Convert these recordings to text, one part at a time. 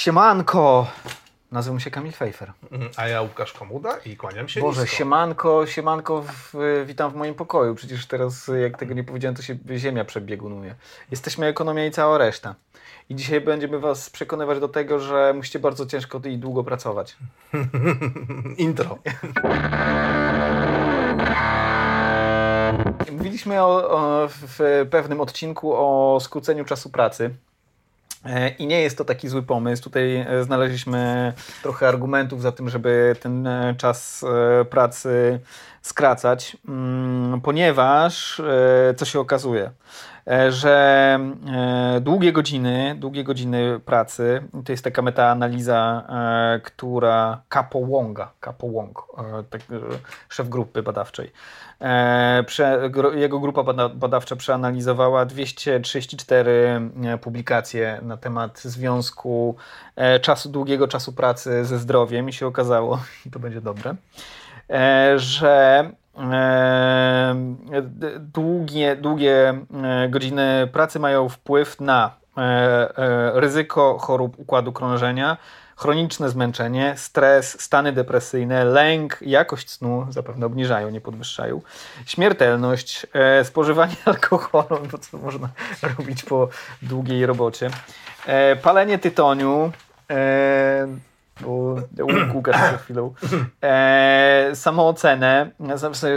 Siemanko! Nazywam się Kamil Fejfer. Mhm, A ja Łukasz Komuda i kłaniam się Boże, nisko. siemanko, siemanko, w, witam w moim pokoju. Przecież teraz, jak tego nie powiedziałem, to się ziemia przebiegunuje. Jesteśmy ekonomia i cała reszta. I dzisiaj będziemy was przekonywać do tego, że musicie bardzo ciężko i długo pracować. Intro. Mówiliśmy o, o, w pewnym odcinku o skróceniu czasu pracy. E, I nie jest to taki zły pomysł. Tutaj e, znaleźliśmy trochę argumentów za tym, żeby ten e, czas pracy skracać, mm, ponieważ e, co się okazuje, e, że e, długie godziny, długie godziny pracy, to jest taka metaanaliza, która Capo Wonga, tak, szef grupy badawczej, jego grupa bada, badawcza przeanalizowała 234 e, publikacje na temat związku czasu, długiego czasu pracy ze zdrowiem i się okazało, i to będzie dobre, że e, długie, długie e, godziny pracy mają wpływ na e, e, ryzyko chorób układu krążenia, chroniczne zmęczenie, stres, stany depresyjne, lęk, jakość snu zapewne obniżają, nie podwyższają, śmiertelność, e, spożywanie alkoholu, bo co można robić po długiej robocie, e, palenie tytoniu, e, bo Łukasz przed chwilą, e, samoocenę,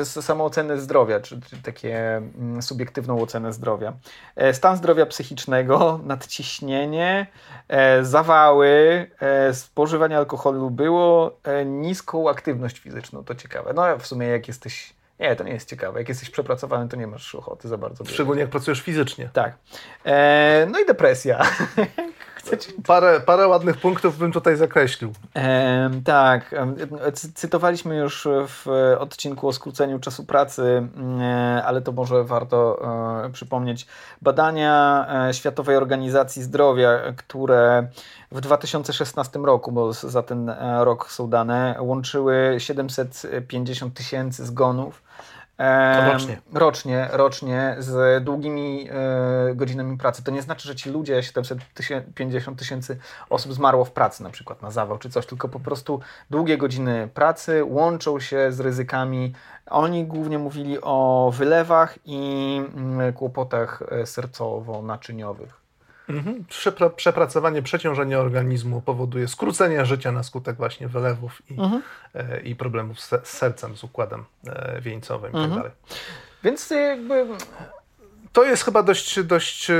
samoocenę zdrowia, czy, czy takie mm, subiektywną ocenę zdrowia, e, stan zdrowia psychicznego, nadciśnienie, e, zawały, e, spożywanie alkoholu było, e, niską aktywność fizyczną, to ciekawe. No w sumie jak jesteś, nie, to nie jest ciekawe, jak jesteś przepracowany, to nie masz ochoty za bardzo. Szczególnie jak pracujesz fizycznie. Tak. E, no i depresja. Chcecie Parę, parę ładnych punktów bym tutaj zakreślił. Em, tak, cytowaliśmy już w odcinku o skróceniu czasu pracy, mm, ale to może warto e, przypomnieć. Badania e, Światowej Organizacji Zdrowia, które w 2016 roku, bo za ten e, rok są dane, łączyły 750 tysięcy zgonów. Rocznie. Rocznie, rocznie z długimi e, godzinami pracy. To nie znaczy, że ci ludzie, 750 tysięcy osób zmarło w pracy, na przykład na zawał czy coś, tylko po prostu długie godziny pracy łączą się z ryzykami. Oni głównie mówili o wylewach i mm, kłopotach e, sercowo-naczyniowych. Mhm. Przepra- przepracowanie, przeciążenie organizmu powoduje skrócenie życia na skutek właśnie wylewów i, e, i problemów z, z sercem, z układem e, wieńcowym i tak Mhm. dalej. Więc jakby To jest chyba dość, dość, e,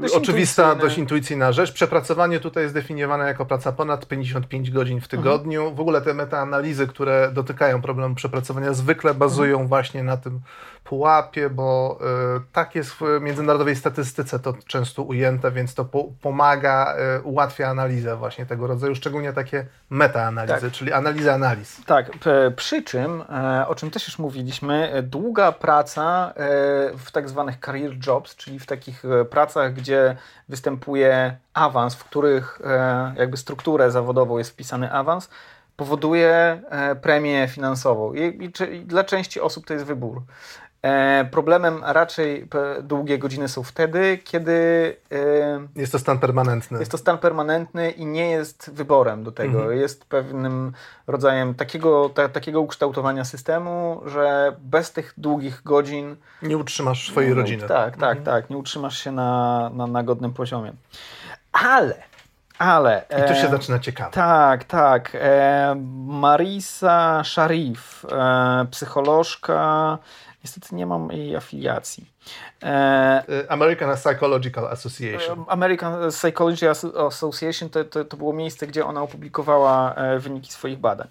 Dość oczywista, intuicyjne. dość intuicyjna rzecz. Przepracowanie tutaj jest definiowane jako praca ponad 55 godzin w tygodniu. W ogóle te metaanalizy, które dotykają problemu przepracowania, zwykle bazują właśnie na tym pułapie, bo e, tak jest w międzynarodowej statystyce to często ujęte, więc to po, pomaga, e, ułatwia analizę właśnie tego rodzaju, szczególnie takie metaanalizy, Tak. czyli analiza analiz. Tak, przy czym, e, o czym też już mówiliśmy, e, długa praca e, w tak zwanych career jobs, czyli w takich pracach, gdzie występuje awans, w których jakby strukturę zawodową jest wpisany awans, powoduje premię finansową. I, i, czy- i dla części osób to jest wybór. E, Problemem raczej długie godziny są wtedy, kiedy e, Jest to stan permanentny. jest to stan permanentny i nie jest wyborem do tego. Mhm. Jest pewnym rodzajem takiego, ta, takiego ukształtowania systemu, że bez tych długich godzin. Nie utrzymasz swojej no, rodziny. Tak, tak, tak. Nie utrzymasz się na, na, na godnym poziomie. Ale, ale. I tu się e, zaczyna ciekawe. tak, tak. E, Marisa Sharif, e, psycholożka. Niestety nie mam jej afiliacji. E, Y, American Psychological Association. American Psychology Asso- Association to, to, to było miejsce, gdzie ona opublikowała e, wyniki swoich badań.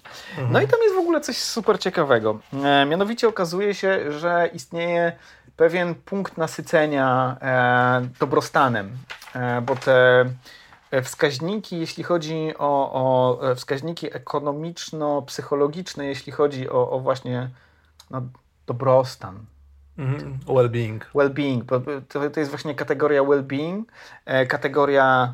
No i tam jest w ogóle coś super ciekawego. E, mianowicie okazuje się, że istnieje pewien punkt nasycenia e, dobrostanem, e, bo te e, wskaźniki, jeśli chodzi o, o e, wskaźniki ekonomiczno-psychologiczne, jeśli chodzi o, o właśnie no, dobrostan, Mhm. Well-being. Well-being. To, to jest właśnie kategoria well-being, e, kategoria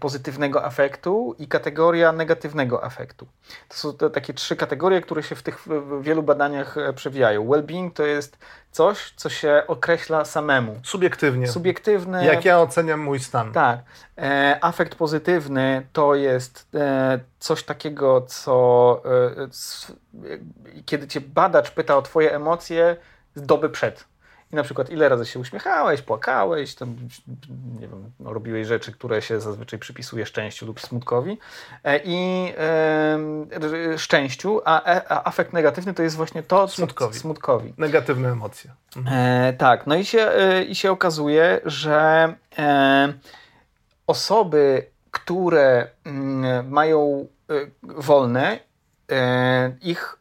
pozytywnego afektu i kategoria negatywnego afektu. To są takie trzy kategorie, które się w tych w wielu badaniach e, przewijają. Well-being to jest coś, co się określa samemu. Subiektywnie. Subiektywny. Jak ja oceniam mój stan. Tak. E, afekt pozytywny to jest e, coś takiego, co e, c, kiedy cię badacz pyta o twoje emocje z doby przed. I na przykład ile razy się uśmiechałeś, płakałeś, tam, nie wiem, no, robiłeś rzeczy, które się zazwyczaj przypisuje szczęściu lub smutkowi. E, I e, szczęściu, a, a, afekt negatywny to jest właśnie to, smutkowi. smutkowi. Negatywne emocje. Mhm. E, tak, no i się, e, i się okazuje, że e, osoby, które mm, mają e, wolne, ich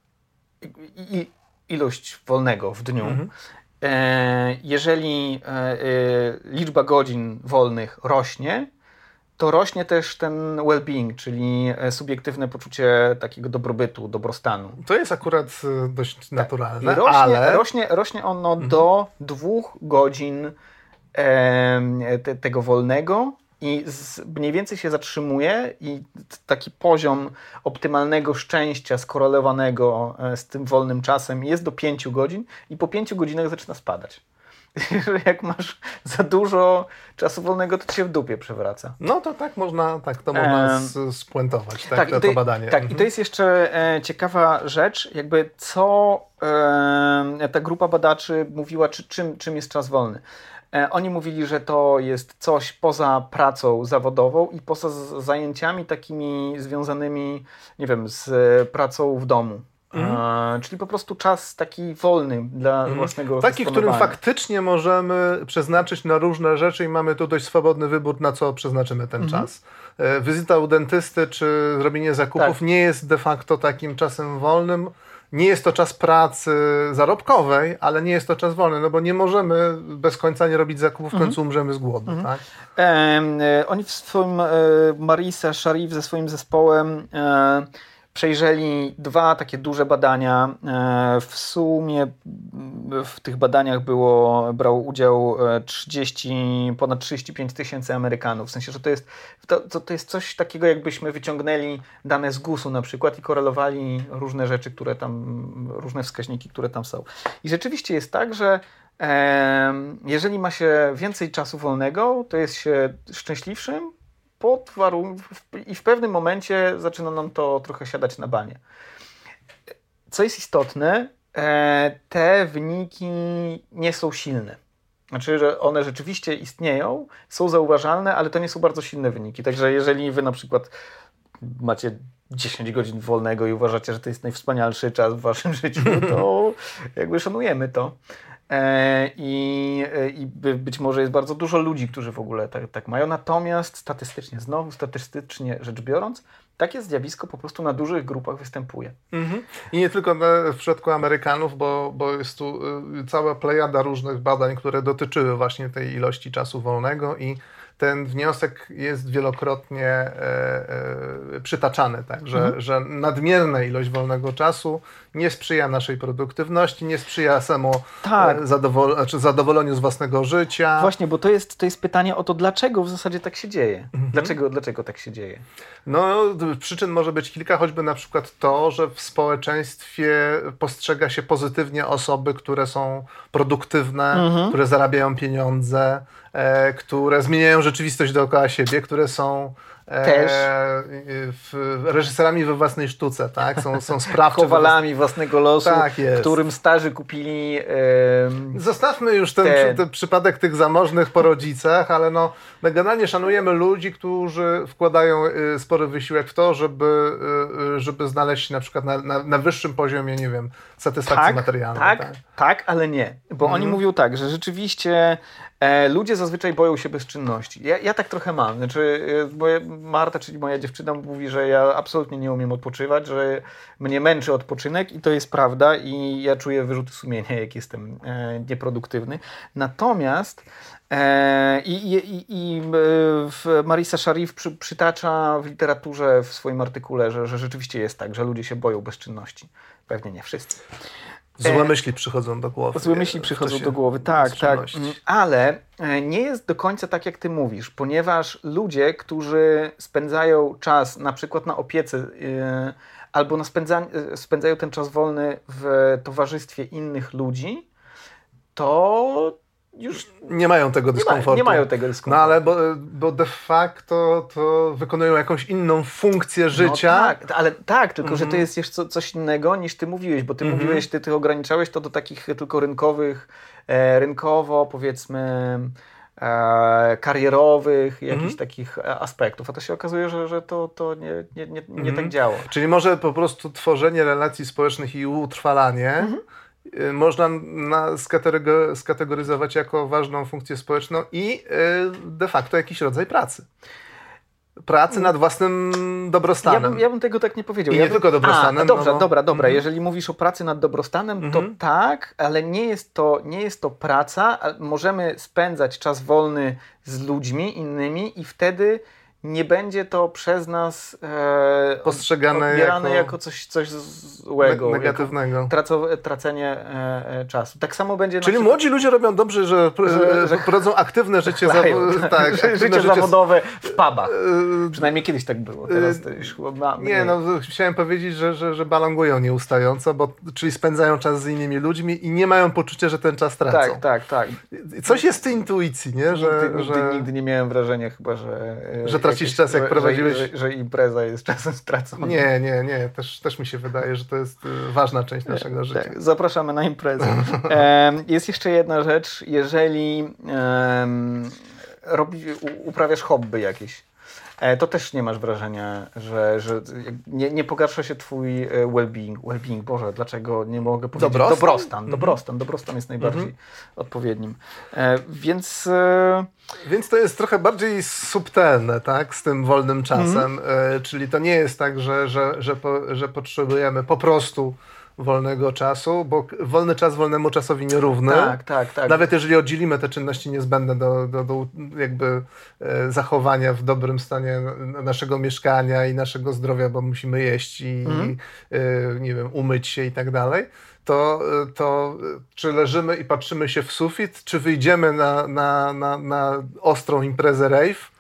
i, ilość wolnego w dniu. Mhm. E, jeżeli e, e, liczba godzin wolnych rośnie, to rośnie też ten well-being, czyli subiektywne poczucie takiego dobrobytu, dobrostanu. To jest akurat dość tak. naturalne, I rośnie, ale... Rośnie, rośnie ono mhm. do dwóch godzin e, te, tego wolnego i z, mniej więcej się zatrzymuje i taki poziom optymalnego szczęścia skorelowanego e, z tym wolnym czasem jest do 5 godzin i po 5 godzinach zaczyna spadać. Jak masz za dużo czasu wolnego, to ci się w dupie przewraca. No to tak można, tak to można um, spuentować, tak, tak to, to, badanie. Tak, mhm. i to jest jeszcze e, ciekawa rzecz, jakby co e, ta grupa badaczy mówiła, czy, czym, czym jest czas wolny. E, oni mówili, że to jest coś poza pracą zawodową i poza zajęciami takimi związanymi, nie wiem, z pracą w domu. Mm. czyli po prostu czas taki wolny dla mm. własnego Taki, którym faktycznie możemy przeznaczyć na różne rzeczy i mamy tu dość swobodny wybór, na co przeznaczymy ten mm. czas. E, wizyta u dentysty czy zrobienie zakupów tak. nie jest de facto takim czasem wolnym nie jest to czas pracy zarobkowej, ale nie jest to czas wolny, no bo nie możemy bez końca nie robić zakupów, w końcu mhm. umrzemy z głodu. Mhm. Tak? E, oni w swoim, e, Marisa Sharif ze swoim zespołem e, przejrzeli dwa takie duże badania. E, w sumie w tych badaniach było, brał udział 30, e, ponad 35 tysięcy Amerykanów. W sensie, że to jest, to, to jest coś takiego, jakbyśmy wyciągnęli dane z GUS-u na przykład i korelowali różne rzeczy, które tam, różne wskaźniki, które tam są. I rzeczywiście jest tak, że jeżeli ma się więcej czasu wolnego, to jest się szczęśliwszym, pod warunkiem i w pewnym momencie zaczyna nam to trochę siadać na banie. Co jest istotne, e, te wyniki nie są silne. Znaczy, że one rzeczywiście istnieją, są zauważalne, ale to nie są bardzo silne wyniki. Także jeżeli wy na przykład macie 10 godzin wolnego i uważacie, że to jest najwspanialszy czas w waszym życiu, to jakby szanujemy to. E, I, e, I być może jest bardzo dużo ludzi, którzy w ogóle tak, tak mają. Natomiast statystycznie, znowu statystycznie rzecz biorąc, takie zjawisko po prostu na dużych grupach występuje. Mhm. I nie tylko w przypadku Amerykanów, bo, bo jest tu y, cała plejada różnych badań, które dotyczyły właśnie tej ilości czasu wolnego i ten wniosek jest wielokrotnie e, e, przytaczany, tak, że, mhm. że nadmierna ilość wolnego czasu nie sprzyja naszej produktywności, nie sprzyja samo tak. E, zadowol znaczy zadowoleniu z własnego życia. Właśnie, bo to jest, to jest pytanie o to, dlaczego w zasadzie tak się dzieje. Mhm. Dlaczego, dlaczego tak się dzieje? No, przyczyn może być kilka, choćby na przykład to, że w społeczeństwie postrzega się pozytywnie osoby, które są produktywne, mhm. które zarabiają pieniądze, które zmieniają rzeczywistość dookoła siebie, które są też. w, reżyserami we własnej sztuce, tak? Są, są sprawczy. Kowalami we... własnego losu, tak którym starzy kupili. Zostawmy już ten, te... ten, przypadek tych zamożnych po rodzicach, ale no, my generalnie szanujemy ludzi, którzy wkładają y, spory wysiłek w to, żeby, y, y, żeby znaleźć na przykład na, na, na wyższym poziomie, nie wiem, satysfakcji tak, materialnej. Tak, tak, tak, ale nie. Bo mhm. oni mówią tak, że rzeczywiście E, ludzie zazwyczaj boją się bezczynności. Ja, ja tak trochę mam. Znaczy, e, Marta, czyli moja dziewczyna, mówi, że ja absolutnie nie umiem odpoczywać, że mnie męczy odpoczynek i to jest prawda i ja czuję wyrzuty sumienia, jak jestem e, nieproduktywny. Natomiast e, i, i, i e, Marisa Sharif przy, przytacza w literaturze w swoim artykule, że, że rzeczywiście jest tak, że ludzie się boją bezczynności. Pewnie nie wszyscy. Złe E, myśli przychodzą do głowy. Złe myśli w przychodzą do głowy, tak, tak. Mm, Ale e, nie jest do końca tak, jak ty mówisz, ponieważ ludzie, którzy spędzają czas na przykład na opiece e, albo na spędza, e, spędzają ten czas wolny w towarzystwie innych ludzi, to już Nie mają tego nie, ma, dyskomfortu. nie mają tego No dyskomfortu. ale bo, bo de facto to wykonują jakąś inną funkcję życia. No tak, ale tak, tylko że to Mhm. jest jeszcze coś innego niż ty mówiłeś, bo ty Mhm. mówiłeś, ty, ty ograniczałeś to do takich tylko rynkowych, e, rynkowo powiedzmy e, karierowych, jakichś Mhm. takich e, aspektów, a to się okazuje, że, że to, to nie, nie, nie, nie Mhm. tak działa. Czyli może po prostu tworzenie relacji społecznych i utrwalanie Mhm. Można na, skategoryzować jako ważną funkcję społeczną i y, de facto jakiś rodzaj pracy. Pracy nad własnym Ja dobrostanem. bym, ja bym tego tak nie powiedział. I ja nie bym... tylko dobrostanem, A, dobra, no bo- dobra, dobra. Mhm. Jeżeli mówisz o pracy nad dobrostanem, to Mhm. tak, ale nie jest to, nie jest to praca. Możemy spędzać czas wolny z ludźmi innymi i wtedy nie będzie to przez nas e, Postrzegane odbierane jako- jako, coś, coś złego. Ne- negatywnego. Traco, tracenie e, e, czasu. Tak samo będzie Czyli przykład- młodzi ludzie robią dobrze, że, Że- że- prowadzą aktywne życie, Chlają, zawo- tak, aktywne życie zawodowe w pubach. y, Przynajmniej kiedyś tak było. Teraz to już chyba ma, Nie, no chciałem powiedzieć, że, że, że balongują nieustająco, bo, czyli spędzają czas z innymi ludźmi i nie mają poczucia, że ten czas tracą. Tak, tak, tak. Coś jest w tej intuicji, nie? Że, nigdy, że... nigdy, nigdy nie miałem wrażenia chyba, że... e, Że tracisz czas, jak że, prowadziłeś- Że, że, impreza jest czasem stracona. Nie, nie, nie. Też, też mi się wydaje, że to jest y, ważna część naszego życia. Tak, zapraszamy na imprezę. Jest jeszcze jedna rzecz. Jeżeli em, robi, uprawiasz hobby jakieś, to też nie masz wrażenia, że, że nie, nie pogarsza się twój e, well-being. Well-being, Boże, dlaczego nie mogę powiedzieć? Dobrostan? Dobrostan, Mhm. dobrostan, dobrostan jest najbardziej Mhm. odpowiednim. E, więc... E, Więc to jest trochę bardziej subtelne, tak, z tym wolnym czasem. Mhm. E, czyli to nie jest tak, że, że, że, po, że potrzebujemy po prostu wolnego czasu, bo wolny czas wolnemu czasowi nierówny. tak, tak, tak. Nawet jeżeli oddzielimy te czynności niezbędne do, do, do jakby e, zachowania w dobrym stanie naszego mieszkania i naszego zdrowia, bo musimy jeść i Mhm. e, nie wiem, umyć się i tak dalej, to, e, to czy leżymy i patrzymy się w sufit, czy wyjdziemy na, na, na, na ostrą imprezę rave,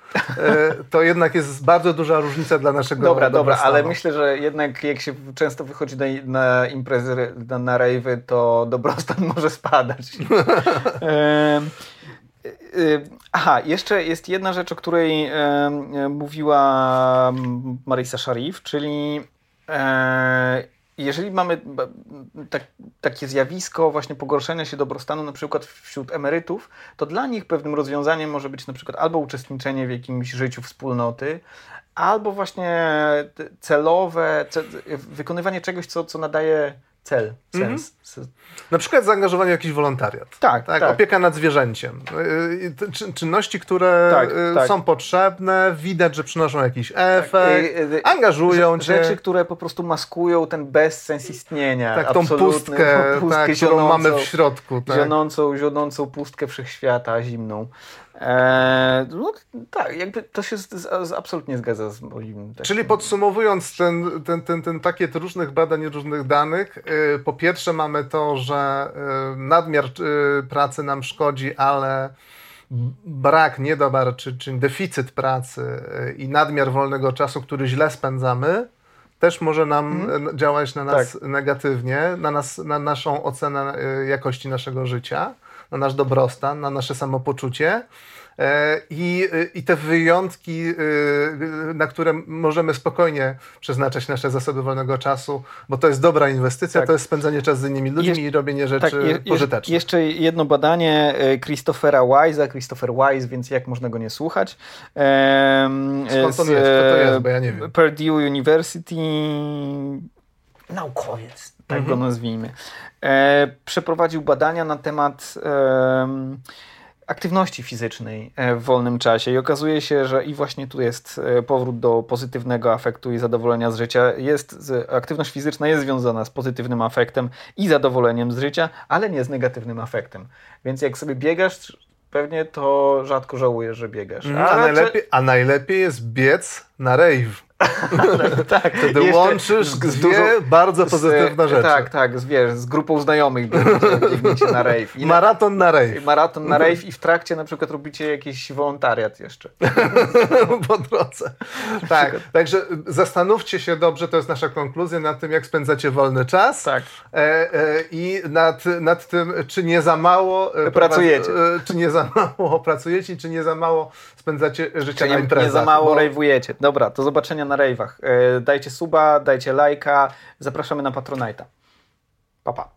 to jednak jest bardzo duża różnica dla naszego Dobra, dobra, ale myślę, że jednak jak się często wychodzi na, na imprezy, na, na rave'y, to dobrostan może spadać. Y, y, Aha, jeszcze jest jedna rzecz, o której mówiła Marisa Sharif, czyli e, jeżeli mamy tak, takie zjawisko właśnie pogorszenia się dobrostanu na przykład wśród emerytów, to dla nich pewnym rozwiązaniem może być na przykład albo uczestniczenie w jakimś życiu wspólnoty, albo właśnie celowe, ce, wykonywanie czegoś, co, co nadaje cel, Mhm. sens. Na przykład zaangażowanie w jakiś wolontariat. Tak, Tak, tak. opieka nad zwierzęciem. Te czyn- Czynności, które Tak, yy, tak. są potrzebne, widać, że przynoszą jakiś efekt, Y, y, y, angażują cię. Rzeczy, które po prostu maskują ten bezsens istnienia. tak, tą pustkę, pustkę tak, którą zionącą, mamy w środku. Tak. Zionącą, zionącą pustkę wszechświata zimną. E, no, tak, jakby to się z, z, absolutnie zgadza z moim... takim- Czyli podsumowując ten, ten, ten, ten pakiet różnych badań, różnych danych, yy, po pierwsze mamy to, że yy, nadmiar yy, pracy nam szkodzi, ale brak, niedobar czy, czy deficyt pracy i nadmiar wolnego czasu, który źle spędzamy, też może nam Mhm. działać na nas negatywnie, na, nas, na naszą ocenę jakości naszego życia, na nasz dobrostan, na nasze samopoczucie. E, I, I te wyjątki, y, na które możemy spokojnie przeznaczać nasze zasoby wolnego czasu, bo to jest dobra inwestycja, Tak. to jest spędzanie czasu z innymi ludźmi i robienie rzeczy Tak, je, pożytecznych. jeszcze jedno badanie e, Christophera Wise'a, Christopher Wise, więc jak można go nie słuchać. Em, Skąd on jest? Kto to e, jest? Bo ja nie wiem. Purdue University, naukowiec, tak Mhm. go nazwijmy, e, przeprowadził badania na temat em, aktywności fizycznej e, w wolnym czasie i okazuje się, że i właśnie tu jest e, powrót do pozytywnego afektu i zadowolenia z życia. Jest, aktywność fizyczna jest związana z pozytywnym afektem i zadowoleniem z życia, ale nie z negatywnym afektem. Więc jak sobie biegasz, pewnie to rzadko żałujesz, że biegasz. Mhm, A, raczej- najlepiej, a najlepiej jest biec na rave. tak, Wtedy jeszcze łączysz z- dwie dużą- bardzo z- pozytywne rzeczy. Tak, tak, z, wiesz, z grupą znajomych biegniecie, na rave. I Maraton na rave maraton na rave i w trakcie na przykład robicie jakiś wolontariat jeszcze. po drodze. Tak, także zastanówcie się dobrze, to jest nasza konkluzja, nad tym, jak spędzacie wolny czas. Tak. E, e, I nad, nad tym, czy nie za mało e, Pracujecie. e, czy nie za mało pracujecie, czy nie za mało spędzacie życia Czy na imprezach. nie za mało bo-. Dobra, do zobaczenia na rave'ach. E, Dajcie suba, dajcie lajka. Zapraszamy na Patronite'a. Pa, pa.